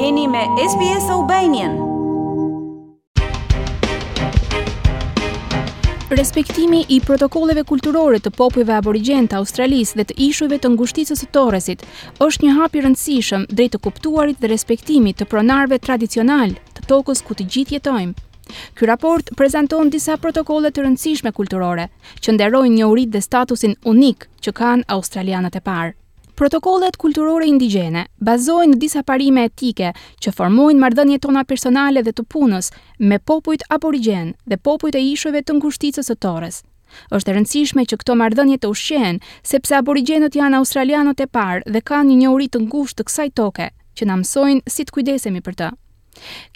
Jeni me SBS Albanian. Respektimi i protokolleve kulturore të popujve aborigjenë të Australisë dhe të ishujve të ngushticës së Torresit është një hap i rëndësishëm drejt të kuptuarit dhe respektimit të pronarëve tradicionalë të tokës ku të gjithë jetojmë. Ky raport prezanton disa protokolle të rëndësishme kulturore që nderojnë njohuritë dhe statusin unik që kanë australianët e parë. Protokollet kulturore indigjene bazohen në disa parime etike që formojnë marrëdhëniet tona personale dhe të punës me popujt aborigjenë dhe popujt e ishujve të ngushticës së Torres. Është e rëndësishme që këto marrëdhënie të ushqehen, sepse aborigjenët janë australianët e parë dhe kanë një njohuri të ngushtë të kësaj toke, që na mësojnë si të kujdesemi për të.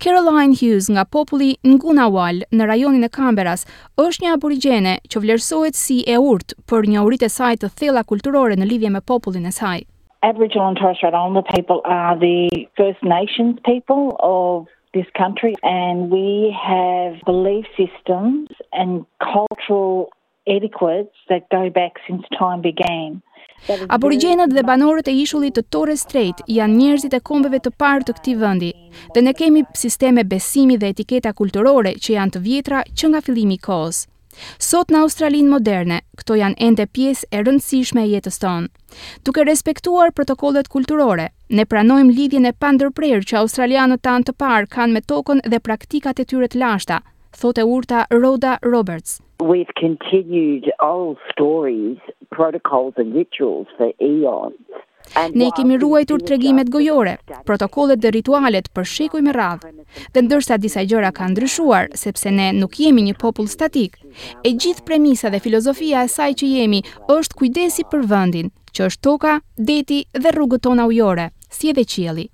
Caroline Hughes nga populli Ngunnawal në rajonin e Kanberas është një aborigjene që vlerësohet si e urtë për njohuritë e saj të thella kulturore në lidhje me popullin e saj. Aboriginal and Torres Strait Islander people are the First Nations people of this country and we have belief systems and cultural Aborigjenët dhe banorët e ishullit të Torres Strait janë njerëzit e kombeve të parë të këtij vendi, dhe ne kemi sisteme besimi dhe etiketa kulturore që janë të vjetra që nga fillimi i kohës. Sot në Australinë moderne, këto janë ende pjesë e rëndësishme e jetës tonë. Duke respektuar protokollet kulturore, ne pranojmë lidhjen e pandërprerë që australianët tanë të parë kanë me tokën dhe praktikat e tyre të lashta, thotë e urta Rhoda Roberts. We've continued oral stories, protocols and rituals for eons. Ne kemi ruajtur tregimet gojore, protokollet dhe ritualet për shekuj me radhë. Dhe ndërsa disa gjëra kanë ndryshuar, sepse ne nuk jemi një popull statik, e gjithë premisa dhe filozofia e asaj që jemi është kujdesi për vendin, që është toka, deti dhe rrugët tona ujore, si edhe qielli.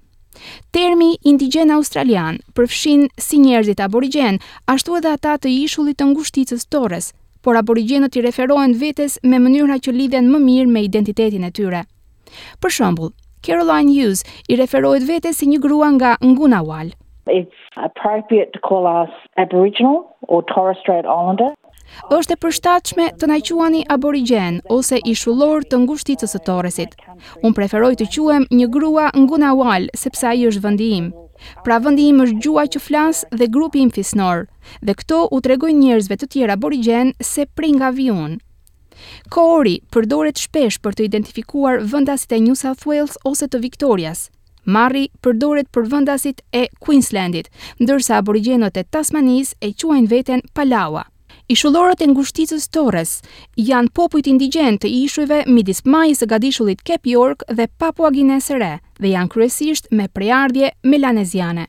Termi indigjen australian përfshin si njerëzit aborigjenë, ashtu edhe ata të ishullit të ngushticës Torres, por aborigjenët i referohen vetes me mënyra që lidhen më mirë me identitetin e tyre. Për shembull, Caroline Hughes i referohet vetes si një grua nga Ngunnawal. It's appropriate to call us Aboriginal or Torres Strait Islander. Është e përshtatshme të na quani aborigjenë ose ishullorë të ngushticës së Torresit. Unë preferoj të quhem një grua Ngunnawal sepse ai është vendi im. Pra vendi im është gjuha që flas dhe grupi im fisnor, dhe këto u tregojnë njerëzve të tjerë aborigjenë se prej nga vij unë. Koori përdoret shpesh për të identifikuar vendasit e New South Wales ose të Viktorias. Marri përdoret për vendasit e Queensland-it, ndërsa aborigjenët e Tasmanisë e quajnë veten Palawa. Ishullorët e ngushticës Torres janë popujt indigjenë të ishujve midis majës së gadishullit Cape York dhe Papua Ginesë së Re dhe janë kryesisht me prejardhje melaneziane.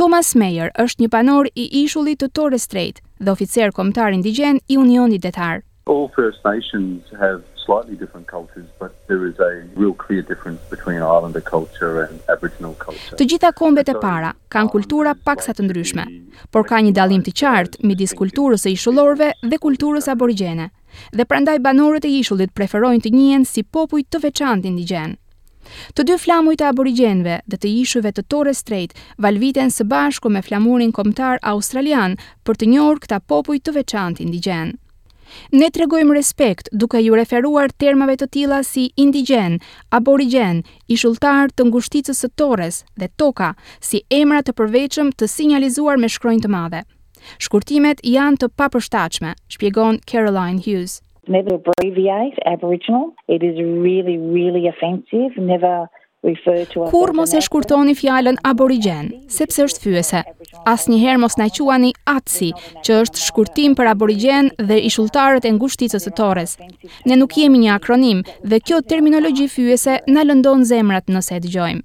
Thomas Mayor është një banor i ishullit të Torres Strait dhe oficer kombëtar indigjen i Unionit Detar. All first nations have slightly different cultures but there is a real clear difference between islander culture and aboriginal culture. Të gjitha kombet e para kanë kultura paksa të ndryshme, por ka një dallim të qartë midis kulturës së ishullorëve dhe kulturës aborigjene. Dhe prandaj banorët e ishullit preferojnë të njihen si popuj të veçantë indigjenë. Të dy flamujt e aborigjenëve dhe të ishujve të Torres Strait valviten së bashku me flamurin kombëtar australian për të njohur këta popuj të veçantë indigjenë. Ne tregojmë respekt duke iu referuar termave të tilla si indigjen, aborigjen, ishulltar të ngushticës së Torres dhe Toka si emra të përveçëm të sinjalizuar me shkronjë të madhe. Shkurtimet janë të papërshtatshme, shpjegon Caroline Hughes. Never abbreviate aboriginal. It is really really offensive. Never refer to us. Kurrë mos e shkurtoni fjalën aborigjen, sepse është fyese. Asnjëherë mos na quani ATSI, që është shkurtim për aborigjen dhe ishulltarët e ngushticës së Torres. Ne nuk jemi një akronim dhe kjo terminologji fyese na lëndon zemrat nëse e dëgjojmë.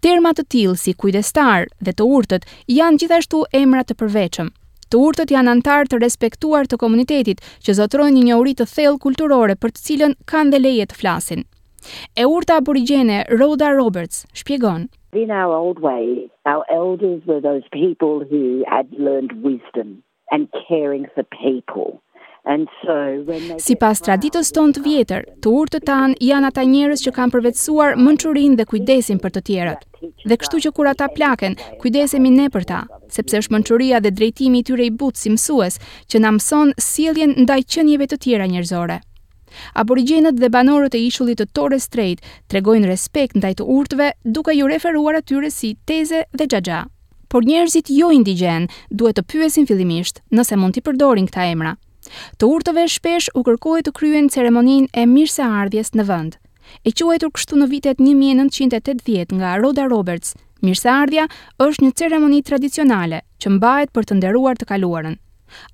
Terma të tillë si kujdestar dhe të urtët janë gjithashtu emra të përveçëm. Të urtët janë anëtarë të respektuar të komunitetit, që zotërojnë një njohuri të thellë kulturore për të cilën kanë dhe leje të flasin. E urta aborigjene Rhoda Roberts shpjegon. In our old way, our elders were those people who had learned wisdom and caring for people. Sipas traditës tonë të vjetër, të urtët tanë janë ata njerëz që kanë përvetësuar mençurinë dhe kujdesin për të tjerët. Dhe kështu që kur ata plaken, kujdesemi ne për ta, sepse është mençuria dhe drejtimi i tyre i butë si mësues që na mëson sjelljen ndaj qenieve të tjera njerëzore. Aborigjenët dhe banorët e ishullit të Torres Strait tregojnë respekt ndaj të urtëve duke iu referuar atyre si teze dhe xhaxha. Por njerëzit jo indigjenë duhet të pyesin fillimisht nëse mund t'i përdorin këta emra. Të urtëve shpesh u kërkohej të kryejnë ceremoninë e mirëseardhjes në vend. E quajtur kështu në vitet një mijë e nëntëqind e tetëdhjetë nga Rhoda Roberts, mirëseardhja është një ceremoni tradicionale që mbahet për të nderuar të kaluarën.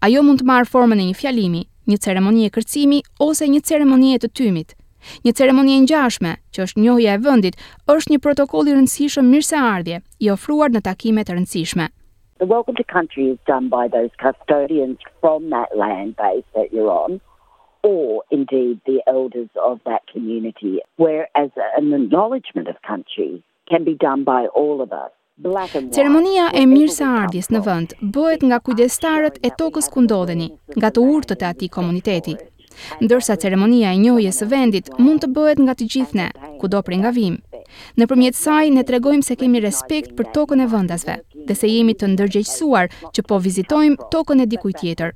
Ajo mund të marrë formën e një fjalimi, një ceremonie kërcimi ose një ceremonie të tymit, Një ceremoni e ngjashme, që është njohja e vendit, është një protokoll i rëndësishëm mirëseardhje, i ofruar në takime të rëndësishme. The welcome to country is done by those custodians from that land base that you're on, or indeed the elders of that community, whereas an acknowledgement of country can be done by all of us. Ceremonia e mirëseardhjes në vend bëhet nga kujdestarët e tokës ku ndodheni, nga të urtët e atij komuniteti. Ndërsa ceremonia e njohjes së vendit mund të bëhet nga të gjithë ne, kudo prej nga vijmë. Nëpërmjet saj ne tregojmë se kemi respekt për tokën e vendasve dhe se jemi të ndërgjegjësuar që po vizitojmë tokën e dikujt tjetër.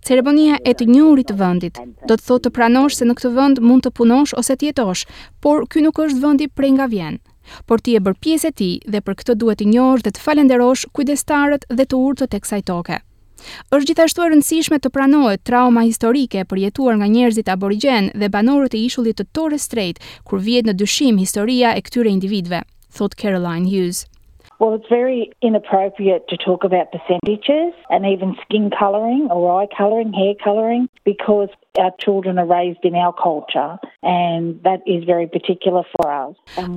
Ceremonia e të njohurit të vendit do të thotë të pranosh se në këtë vend mund të punosh ose të jetosh, por ky nuk është vendi prej nga vjen. por ti je bërë pjesë e tij dhe për këtë duhet të njohësh dhe të falenderosh kujdestarët dhe të urtët e kësaj toke. Është gjithashtu e rëndësishme të pranohet trauma historike e përjetuar nga njerëzit aborigjenë dhe banorët e ishullit të Torres Strait kur vihet në dyshim historia e këtyre individëve, thotë Caroline Hughes. Well, it's very inappropriate to talk about percentages and even skin colouring or eye colouring, hair colouring, because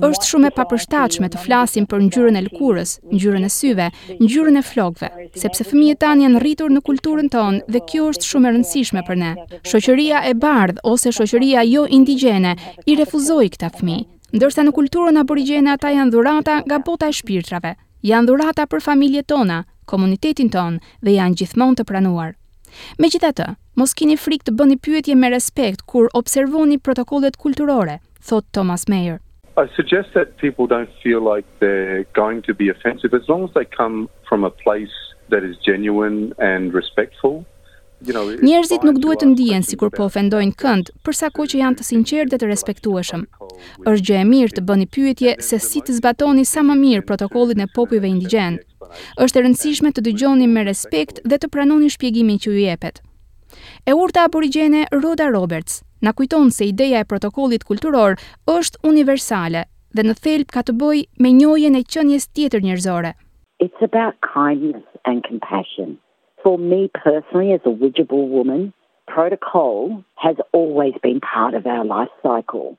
Është shumë e papërshtatshme të flasim për ngjyrën e lëkurës, ngjyrën e syve, ngjyrën e flokëve, sepse fëmijët tanë janë rritur në kulturën tonë dhe kjo është shumë e rëndësishme për ne. Shoqëria e bardhë ose shoqëria jo indigjene i refuzoi këta fëmijë, ndërsa në kulturën aborigjene ata janë dhurata nga bota e shpirtrave. Janë dhurata për familjet tona, komunitetin tonë dhe janë gjithmonë të pranuar. Megjithatë, mos kini frikë të bëni pyetje me respekt kur observoni protokollet kulturore, thotë Thomas Mayor. I suggest that people don't feel like they're going to be offensive as long as they come from a place that is genuine and respectful. Njerëzit nuk duhet të ndihen sikur po ofendojnë kënd, për sa kohë që janë të sinqertë dhe të respektueshëm. Është gjë e mirë të bëni pyetje se si të zbatoni sa më mirë protokollin e popujve indigjenë. Është e rëndësishme të dëgjoni me respekt dhe të pranoni shpjegimin që ju jepet. E urta aborigjene Rhoda Roberts na kujton se ideja e protokollit kulturor është universale dhe në thelb ka të bëjë me njohjen e qenies tjetër njerëzore. For me personally as a Widjabul woman, protocol has always been part of our life cycle.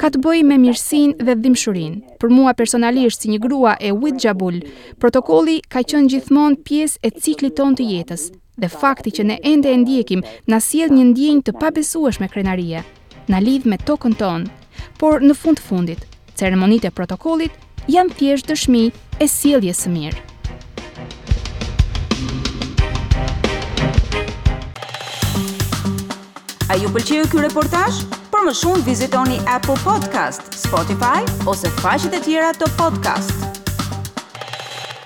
Ka të bëjë me mirësinë dhe dhimbshurinë. Për mua personalisht si një grua e Widjabul, protokolli ka qenë gjithmonë pjesë e ciklit tonë të jetës. Dhe fakti që ne ende e ndjekim na sjell një ndjenjë të pabesueshme krenarie. na lidh me tokën tonë, por në fund të fundit, ceremonitë e protokollit janë thjesht dëshmi e sjelljes së mirë. A ju pëlqeu ky reportazh? Për më shumë vizitoni Apple Podcast, Spotify ose faqet e tjera të podcast.